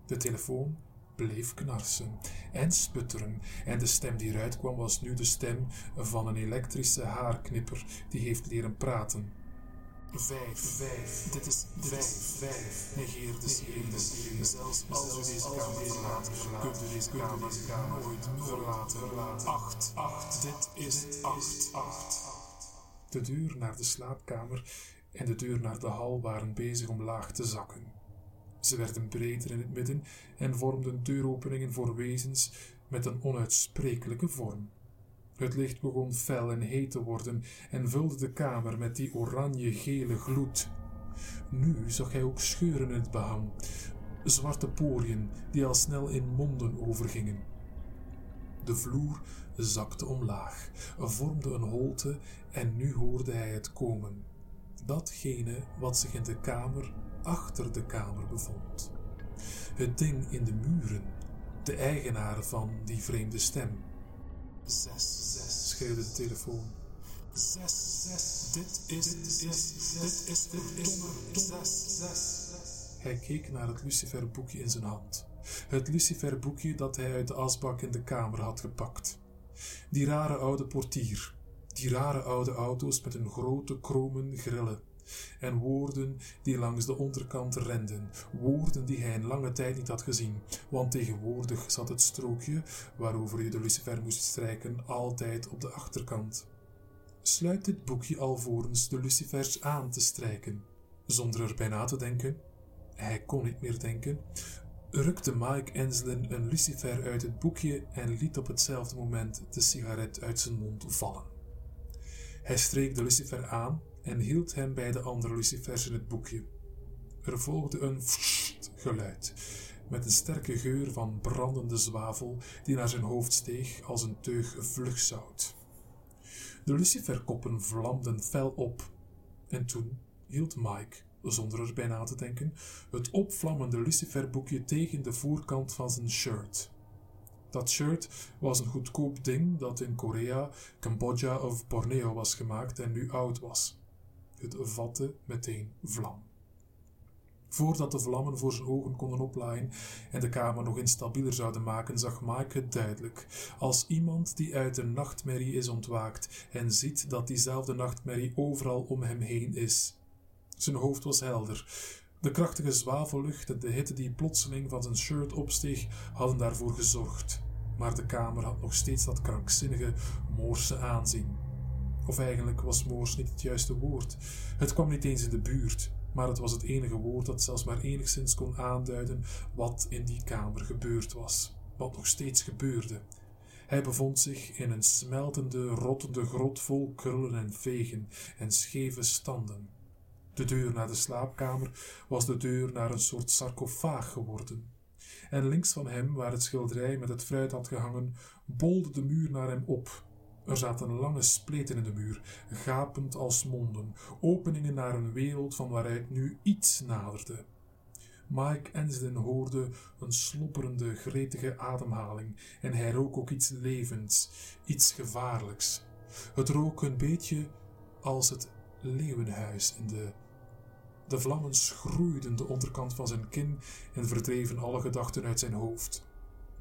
S1: De telefoon bleef knarsen en sputteren, en de stem die eruit kwam was nu de stem van een elektrische haarknipper die heeft leren praten. Vijf, vijf, dit is vijf, vijf, negeer de sirene. Zelfs als u deze kamer verlaat, kunt u deze kamer nooit verlaten. Acht, acht, dit is acht, acht. De deur naar de slaapkamer en de deur naar de hal waren bezig om laag te zakken. Ze werden breder in het midden en vormden deuropeningen voor wezens met een onuitsprekelijke vorm. Het licht begon fel en heet te worden en vulde de kamer met die oranje-gele gloed. Nu zag hij ook scheuren in het behang, zwarte poriën die al snel in monden overgingen. De vloer zakte omlaag, vormde een holte en nu hoorde hij het komen. Datgene wat zich in de kamer achter de kamer bevond. Het ding in de muren, de eigenaar van die vreemde stem. Zes, zes, schreeuwde de telefoon. Zes, zes, dit is, dit is, dit is de zes, zes. Hij keek naar het luciferboekje in zijn hand. Het luciferboekje dat hij uit de asbak in de kamer had gepakt. Die rare oude portier, die rare oude auto's met hun grote kromen grillen en woorden die langs de onderkant renden, woorden die hij in lange tijd niet had gezien, want tegenwoordig zat het strookje waarover je de lucifer moest strijken altijd op de achterkant. Sluit dit boekje alvorens de lucifers aan te strijken, zonder er bij na te denken. Hij kon niet meer denken, rukte Mike Enslin een lucifer uit het boekje en liet op hetzelfde moment de sigaret uit zijn mond vallen. Hij streek de lucifer aan en hield hem bij de andere lucifers in het boekje. Er volgde een geluid, met een sterke geur van brandende zwavel die naar zijn hoofd steeg als een teug vlugzout. De luciferkoppen vlamden fel op, en toen hield Mike, zonder er bij na te denken, het opvlammende luciferboekje tegen de voorkant van zijn shirt. Dat shirt was een goedkoop ding dat in Korea, Cambodja of Borneo was gemaakt en nu oud was. Het vatte meteen vlam. Voordat de vlammen voor zijn ogen konden oplaaien en de kamer nog instabieler zouden maken, zag Mike het duidelijk, als iemand die uit een nachtmerrie is ontwaakt en ziet dat diezelfde nachtmerrie overal om hem heen is. Zijn hoofd was helder. De krachtige zwavellucht en de hitte die plotseling van zijn shirt opsteeg, hadden daarvoor gezorgd. Maar de kamer had nog steeds dat krankzinnige, moorse aanzien. Of eigenlijk was moors niet het juiste woord. Het kwam niet eens in de buurt, maar het was het enige woord dat zelfs maar enigszins kon aanduiden wat in die kamer gebeurd was, wat nog steeds gebeurde. Hij bevond zich in een smeltende, rottende grot vol krullen en vegen en scheve standen. De deur naar de slaapkamer was de deur naar een soort sarcofaag geworden. En links van hem, waar het schilderij met het fruit had gehangen, bolde de muur naar hem op, er zaten lange spleten in de muur, gapend als monden, openingen naar een wereld van waaruit nu iets naderde. Mike Enslin hoorde een slopperende, gretige ademhaling en hij rook ook iets levends, iets gevaarlijks. Het rook een beetje als het leeuwenhuis in de De vlammen schroeiden de onderkant van zijn kin en verdreven alle gedachten uit zijn hoofd.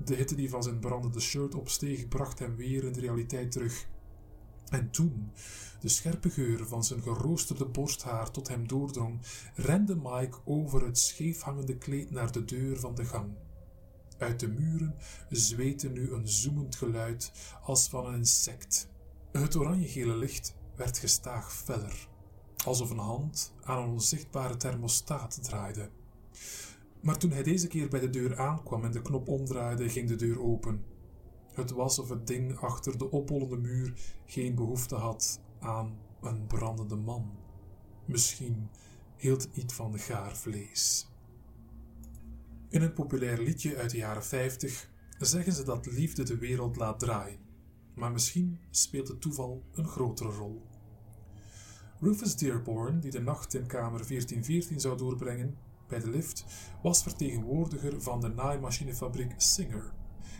S1: De hitte die van zijn brandende shirt opsteeg, bracht hem weer in de realiteit terug. En toen de scherpe geur van zijn geroosterde borsthaar tot hem doordrong, rende Mike over het scheefhangende kleed naar de deur van de gang. Uit de muren zweette nu een zoemend geluid als van een insect. Het oranje-gele licht werd gestaag feller, alsof een hand aan een onzichtbare thermostaat draaide. Maar toen hij deze keer bij de deur aankwam en de knop omdraaide, ging de deur open. Het was of het ding achter de oppollende muur geen behoefte had aan een brandende man. Misschien hield het niet van gaar vlees. In een populair liedje uit de jaren 50 zeggen ze dat liefde de wereld laat draaien, maar misschien speelt het toeval een grotere rol. Rufus Dearborn, die de nacht in kamer 1414 zou doorbrengen bij de lift, was vertegenwoordiger van de naaimachinefabriek Singer.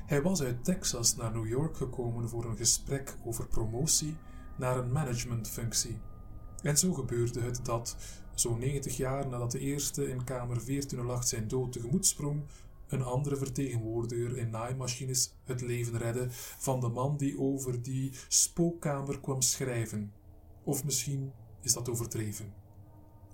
S1: Hij was uit Texas naar New York gekomen voor een gesprek over promotie naar een managementfunctie. En zo gebeurde het dat, zo'n 90 jaar nadat de eerste in kamer 1408 zijn dood tegemoet sprong, een andere vertegenwoordiger in naaimachines het leven redde van de man die over die spookkamer kwam schrijven. Of misschien is dat overdreven.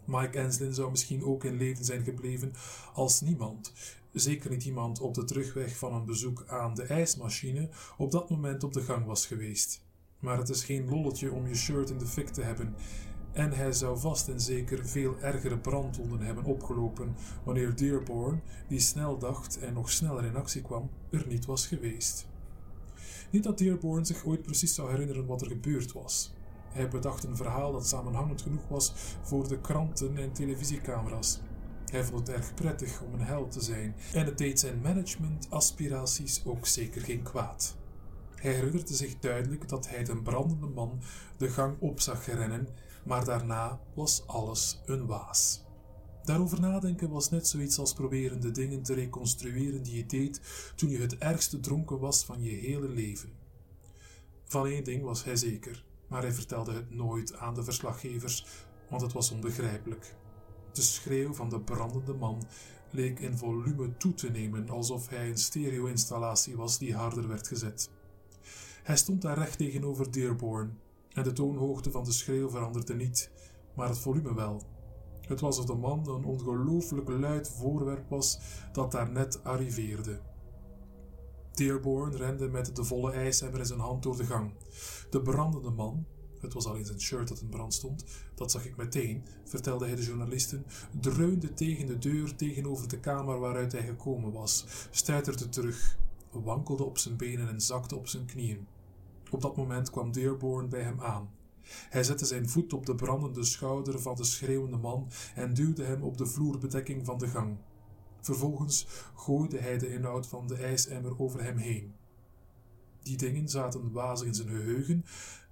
S1: Mike Enslin zou misschien ook in leven zijn gebleven als niemand, zeker niet iemand op de terugweg van een bezoek aan de ijsmachine, op dat moment op de gang was geweest. Maar het is geen lolletje om je shirt in de fik te hebben, en hij zou vast en zeker veel ergere brandwonden hebben opgelopen wanneer Dearborn, die snel dacht en nog sneller in actie kwam, er niet was geweest. Niet dat Dearborn zich ooit precies zou herinneren wat er gebeurd was. Hij bedacht een verhaal dat samenhangend genoeg was voor de kranten en televisiecamera's. Hij vond het erg prettig om een held te zijn en het deed zijn managementaspiraties ook zeker geen kwaad. Hij herinnerde zich duidelijk dat hij de brandende man de gang op zag rennen, maar daarna was alles een waas. Daarover nadenken was net zoiets als proberen de dingen te reconstrueren die je deed toen je het ergste dronken was van je hele leven. Van één ding was hij zeker, maar hij vertelde het nooit aan de verslaggevers, want het was onbegrijpelijk. De schreeuw van de brandende man leek in volume toe te nemen, alsof hij een stereo-installatie was die harder werd gezet. Hij stond daar recht tegenover Dearborn, en de toonhoogte van de schreeuw veranderde niet, maar het volume wel. Het was alsof de man een ongelooflijk luid voorwerp was dat daar net arriveerde. Dearborn rende met de volle ijsemmer in zijn hand door de gang. De brandende man, het was alleen zijn shirt dat in brand stond, dat zag ik meteen, vertelde hij de journalisten, dreunde tegen de deur tegenover de kamer waaruit hij gekomen was, stuiterde terug, wankelde op zijn benen en zakte op zijn knieën. Op dat moment kwam Dearborn bij hem aan. Hij zette zijn voet op de brandende schouder van de schreeuwende man en duwde hem op de vloerbedekking van de gang. Vervolgens gooide hij de inhoud van de ijsemmer over hem heen. Die dingen zaten wazig in zijn geheugen,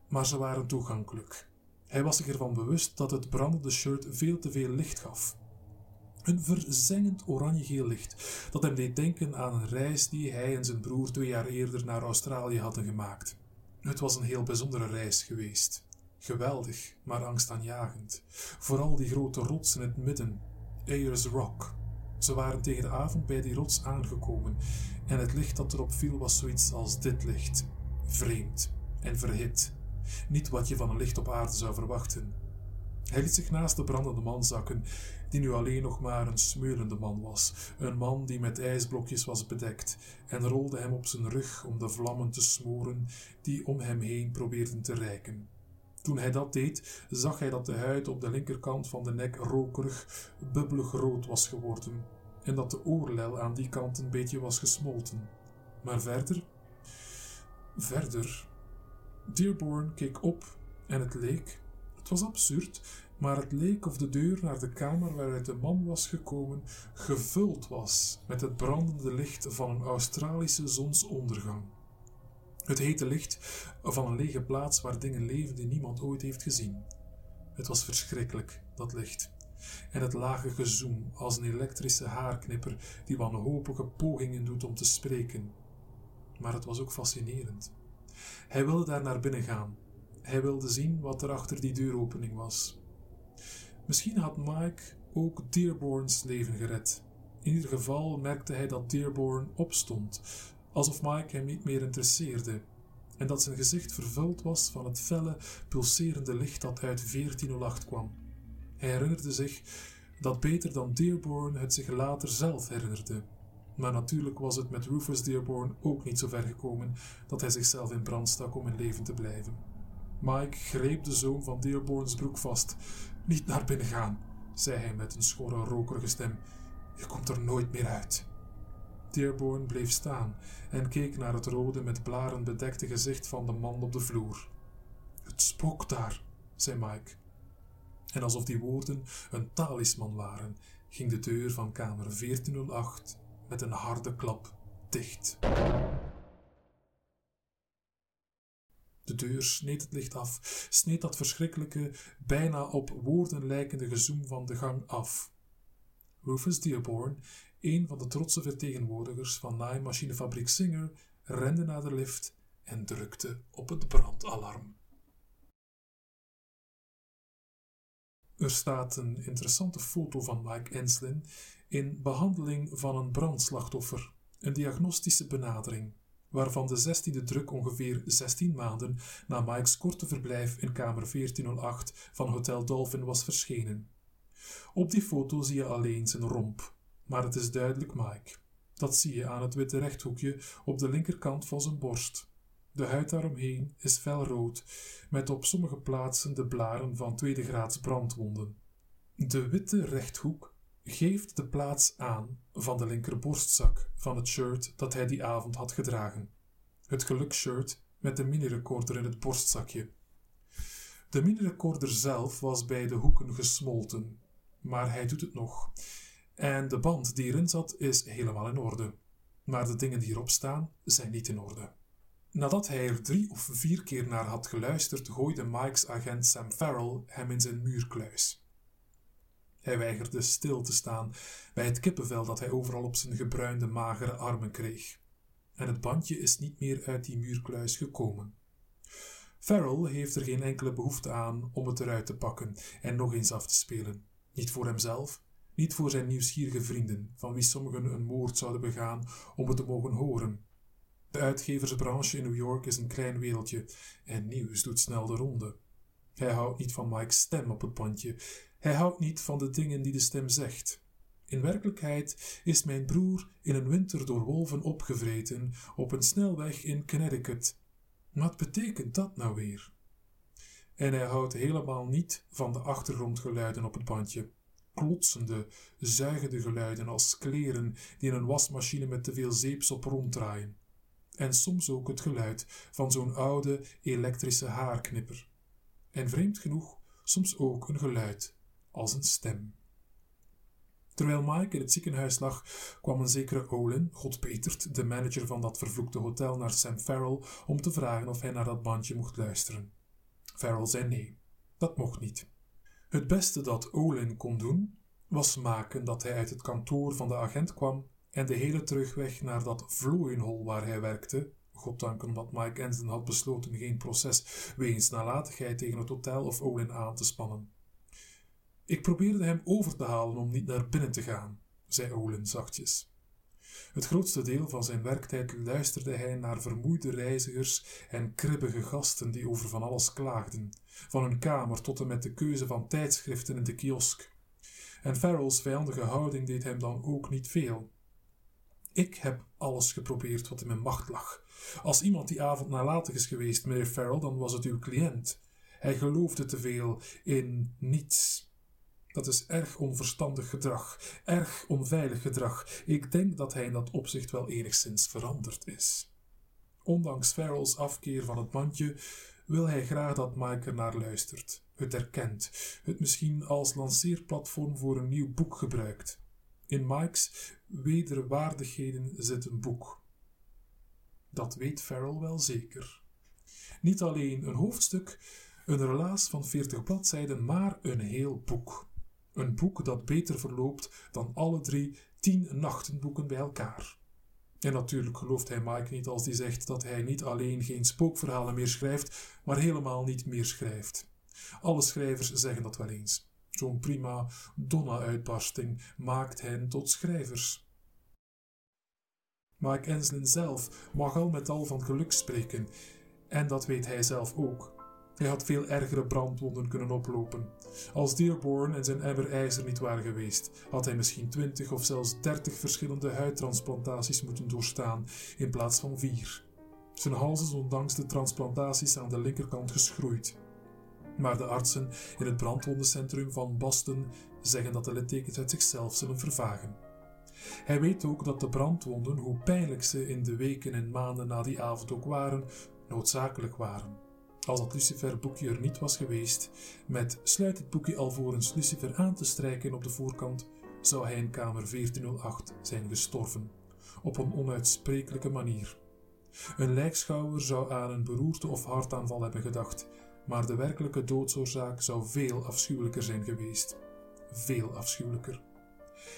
S1: maar ze waren toegankelijk. Hij was zich ervan bewust dat het brandende shirt veel te veel licht gaf. Een verzengend oranje-geel licht dat hem deed denken aan een reis die hij en zijn broer twee jaar eerder naar Australië hadden gemaakt. Het was een heel bijzondere reis geweest. Geweldig, maar angstaanjagend. Vooral die grote rots in het midden, Ayers Rock. Ze waren tegen de avond bij die rots aangekomen en het licht dat erop viel was zoiets als dit licht. Vreemd en verhit. Niet wat je van een licht op aarde zou verwachten. Hij liet zich naast de brandende man zakken, die nu alleen nog maar een smeulende man was, een man die met ijsblokjes was bedekt, en rolde hem op zijn rug om de vlammen te smoren die om hem heen probeerden te reiken. Toen hij dat deed, zag hij dat de huid op de linkerkant van de nek rokerig, bubbelig rood was geworden, en dat de oorlel aan die kant een beetje was gesmolten. Maar verder? Verder. Dearborn keek op en het leek, het was absurd, maar het leek of de deur naar de kamer waaruit de man was gekomen gevuld was met het brandende licht van een Australische zonsondergang. Het hete licht van een lege plaats waar dingen leven die niemand ooit heeft gezien. Het was verschrikkelijk, dat licht. En het lage gezoem als een elektrische haarknipper die wanhopige pogingen doet om te spreken. Maar het was ook fascinerend. Hij wilde daar naar binnen gaan. Hij wilde zien wat er achter die deuropening was. Misschien had Mike ook Dearborns leven gered. In ieder geval merkte hij dat Dearborn opstond, alsof Mike hem niet meer interesseerde, en dat zijn gezicht vervuld was van het felle, pulserende licht dat uit 1408 kwam. Hij herinnerde zich dat beter dan Dearborn het zich later zelf herinnerde. Maar natuurlijk was het met Rufus Dearborn ook niet zo ver gekomen dat hij zichzelf in brand stak om in leven te blijven. Mike greep de zoom van Dearborns broek vast. Niet naar binnen gaan, zei hij met een schorre, rokerige stem. Je komt er nooit meer uit. Dearborn bleef staan en keek naar het rode met blaren bedekte gezicht van de man op de vloer. Het spookt daar, zei Mike. En alsof die woorden een talisman waren, ging de deur van kamer 1408 met een harde klap dicht. De deur sneed het licht af, sneed dat verschrikkelijke, bijna op woorden lijkende gezoem van de gang af. Rufus Dearborn, een van de trotse vertegenwoordigers van naaimachinefabriek Singer, rende naar de lift en drukte op het brandalarm. Er staat een interessante foto van Mike Enslin in behandeling van een brandslachtoffer, een diagnostische benadering, waarvan de zestiende druk ongeveer 16 maanden na Mike's korte verblijf in kamer 1408 van Hotel Dolphin was verschenen. Op die foto zie je alleen zijn romp, maar het is duidelijk Mike. Dat zie je aan het witte rechthoekje op de linkerkant van zijn borst. De huid daaromheen is felrood, met op sommige plaatsen de blaren van tweede graads brandwonden. De witte rechthoek geeft de plaats aan van de linkerborstzak van het shirt dat hij die avond had gedragen. Het geluksshirt met de mini-recorder in het borstzakje. De mini-recorder zelf was bij de hoeken gesmolten, maar hij doet het nog. En de band die erin zat is helemaal in orde. Maar de dingen die erop staan zijn niet in orde. Nadat hij er drie of vier keer naar had geluisterd, gooide Mike's agent Sam Farrell hem in zijn muurkluis. Hij weigerde stil te staan bij het kippenvel dat hij overal op zijn gebruinde, magere armen kreeg. En het bandje is niet meer uit die muurkluis gekomen. Farrell heeft er geen enkele behoefte aan om het eruit te pakken en nog eens af te spelen. Niet voor hemzelf, niet voor zijn nieuwsgierige vrienden, van wie sommigen een moord zouden begaan om het te mogen horen. De uitgeversbranche in New York is een klein wereldje en nieuws doet snel de ronde. Hij houdt niet van Mike's stem op het bandje. Hij houdt niet van de dingen die de stem zegt. In werkelijkheid is mijn broer in een winter door wolven opgevreten op een snelweg in Connecticut. Wat betekent dat nou weer? En hij houdt helemaal niet van de achtergrondgeluiden op het bandje. Klotsende, zuigende geluiden als kleren die in een wasmachine met te veel zeepsop ronddraaien. En soms ook het geluid van zo'n oude elektrische haarknipper. En vreemd genoeg, soms ook een geluid als een stem. Terwijl Mike in het ziekenhuis lag, kwam een zekere Olin, godbeterd, de manager van dat vervloekte hotel, naar Sam Farrell om te vragen of hij naar dat bandje mocht luisteren. Farrell zei nee, dat mocht niet. Het beste dat Olin kon doen, was maken dat hij uit het kantoor van de agent kwam en de hele terugweg naar dat vlooienhol waar hij werkte, goddank omdat Mike Enslin had besloten geen proces wegens nalatigheid tegen het hotel of Olin aan te spannen. Ik probeerde hem over te halen om niet naar binnen te gaan, zei Olin zachtjes. Het grootste deel van zijn werktijd luisterde hij naar vermoeide reizigers en kribbige gasten die over van alles klaagden, van hun kamer tot en met de keuze van tijdschriften in de kiosk. En Farrell's vijandige houding deed hem dan ook niet veel. Ik heb alles geprobeerd wat in mijn macht lag. Als iemand die avond nalatig is geweest, meneer Farrell, dan was het uw cliënt. Hij geloofde te veel in niets. Dat is erg onverstandig gedrag, erg onveilig gedrag. Ik denk dat hij in dat opzicht wel enigszins veranderd is. Ondanks Farrell's afkeer van het bandje wil hij graag dat Mike er naar luistert, het erkent, het misschien als lanceerplatform voor een nieuw boek gebruikt. In Mike's wederwaardigheden zit een boek. Dat weet Farrell wel zeker. Niet alleen een hoofdstuk, een relaas van veertig bladzijden, maar een heel boek. Een boek dat beter verloopt dan alle drie tien nachtenboeken bij elkaar. En natuurlijk gelooft hij Mike niet als hij zegt dat hij niet alleen geen spookverhalen meer schrijft, maar helemaal niet meer schrijft. Alle schrijvers zeggen dat wel eens. Zo'n prima donna-uitbarsting maakt hen tot schrijvers. Mike Enslin zelf mag al met al van geluk spreken, en dat weet hij zelf ook. Hij had veel ergere brandwonden kunnen oplopen. Als Dearborn en zijn emmer niet waren geweest, had hij misschien twintig of zelfs dertig verschillende huidtransplantaties moeten doorstaan in plaats van vier. Zijn hals is ondanks de transplantaties aan de linkerkant geschroeid. Maar de artsen in het brandwondencentrum van Boston zeggen dat de littekens uit zichzelf zullen vervagen. Hij weet ook dat de brandwonden, hoe pijnlijk ze in de weken en maanden na die avond ook waren, noodzakelijk waren. Als dat Lucifer-boekje er niet was geweest, met sluit het boekje alvorens Lucifer aan te strijken op de voorkant, zou hij in kamer 1408 zijn gestorven, op een onuitsprekelijke manier. Een lijkschouwer zou aan een beroerte of hartaanval hebben gedacht, maar de werkelijke doodsoorzaak zou veel afschuwelijker zijn geweest. Veel afschuwelijker.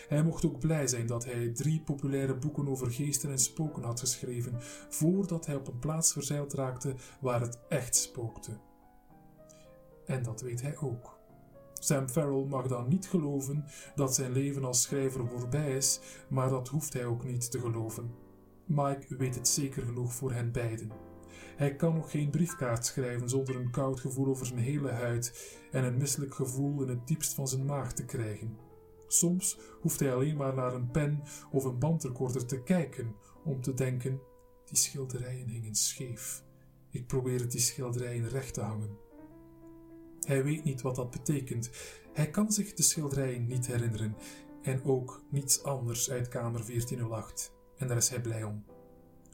S1: Hij mocht ook blij zijn dat hij drie populaire boeken over geesten en spoken had geschreven, voordat hij op een plaats verzeild raakte waar het echt spookte. En dat weet hij ook. Sam Farrell mag dan niet geloven dat zijn leven als schrijver voorbij is, maar dat hoeft hij ook niet te geloven. Mike weet het zeker genoeg voor hen beiden. Hij kan nog geen briefkaart schrijven zonder een koud gevoel over zijn hele huid en een misselijk gevoel in het diepst van zijn maag te krijgen. Soms hoeft hij alleen maar naar een pen of een bandrecorder te kijken om te denken: die schilderijen hingen scheef. Ik probeer die schilderijen recht te hangen. Hij weet niet wat dat betekent. Hij kan zich de schilderijen niet herinneren en ook niets anders uit kamer 1408. En daar is hij blij om.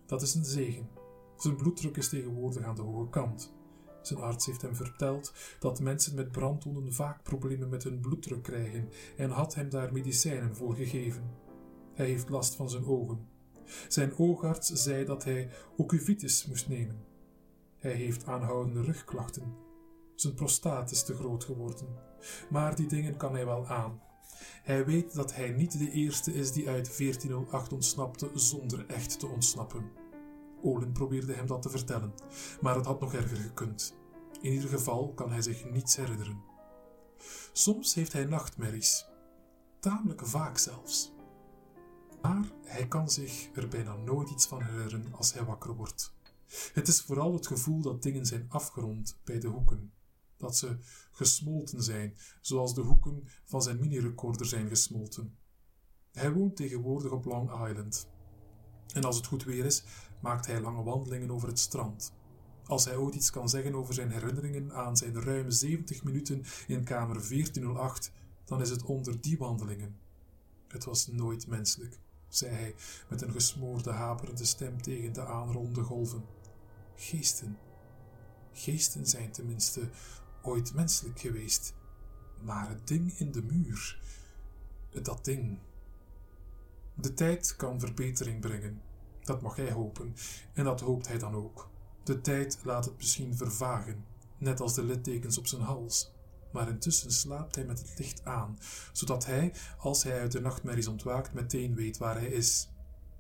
S1: Dat is een zegen. Zijn bloeddruk is tegenwoordig aan de hoge kant. Zijn arts heeft hem verteld dat mensen met brandwonden vaak problemen met hun bloeddruk krijgen en had hem daar medicijnen voor gegeven. Hij heeft last van zijn ogen. Zijn oogarts zei dat hij ocuvitis moest nemen. Hij heeft aanhoudende rugklachten. Zijn prostaat is te groot geworden. Maar die dingen kan hij wel aan. Hij weet dat hij niet de eerste is die uit 1408 ontsnapte zonder echt te ontsnappen. Olin probeerde hem dat te vertellen, maar het had nog erger gekund. In ieder geval kan hij zich niets herinneren. Soms heeft hij nachtmerries, tamelijk vaak zelfs. Maar hij kan zich er bijna nooit iets van herinneren als hij wakker wordt. Het is vooral het gevoel dat dingen zijn afgerond bij de hoeken, dat ze gesmolten zijn, zoals de hoeken van zijn mini-recorder zijn gesmolten. Hij woont tegenwoordig op Long Island. En als het goed weer is, maakt hij lange wandelingen over het strand. Als hij ooit iets kan zeggen over zijn herinneringen aan zijn ruime 70 minuten in kamer 1408, dan is het onder die wandelingen. Het was nooit menselijk, zei hij met een gesmoorde, haperende stem tegen de aanronde golven. Geesten. Geesten zijn tenminste ooit menselijk geweest. Maar het ding in de muur. Dat ding. De tijd kan verbetering brengen. Dat mag hij hopen, en dat hoopt hij dan ook. De tijd laat het misschien vervagen, net als de littekens op zijn hals. Maar intussen slaapt hij met het licht aan, zodat hij, als hij uit de nachtmerries ontwaakt, meteen weet waar hij is.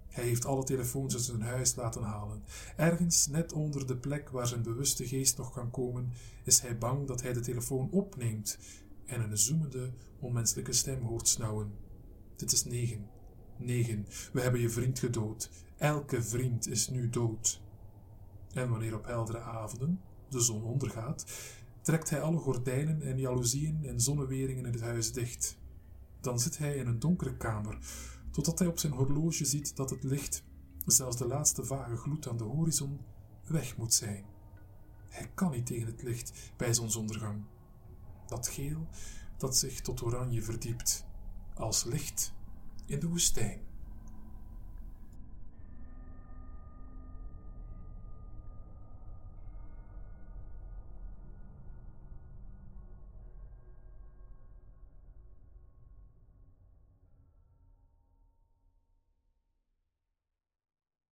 S1: Hij heeft alle telefoons uit zijn huis laten halen. Ergens, net onder de plek waar zijn bewuste geest nog kan komen, is hij bang dat hij de telefoon opneemt en een zoemende, onmenselijke stem hoort snauwen. Dit is negen. Negen. We hebben je vriend gedood. Elke vriend is nu dood. En wanneer op heldere avonden de zon ondergaat, trekt hij alle gordijnen en jaloezieën en zonneweringen in het huis dicht. Dan zit hij in een donkere kamer, totdat hij op zijn horloge ziet dat het licht, zelfs de laatste vage gloed aan de horizon, weg moet zijn. Hij kan niet tegen het licht bij zonsondergang. Dat geel dat zich tot oranje verdiept, als licht in de woestijn.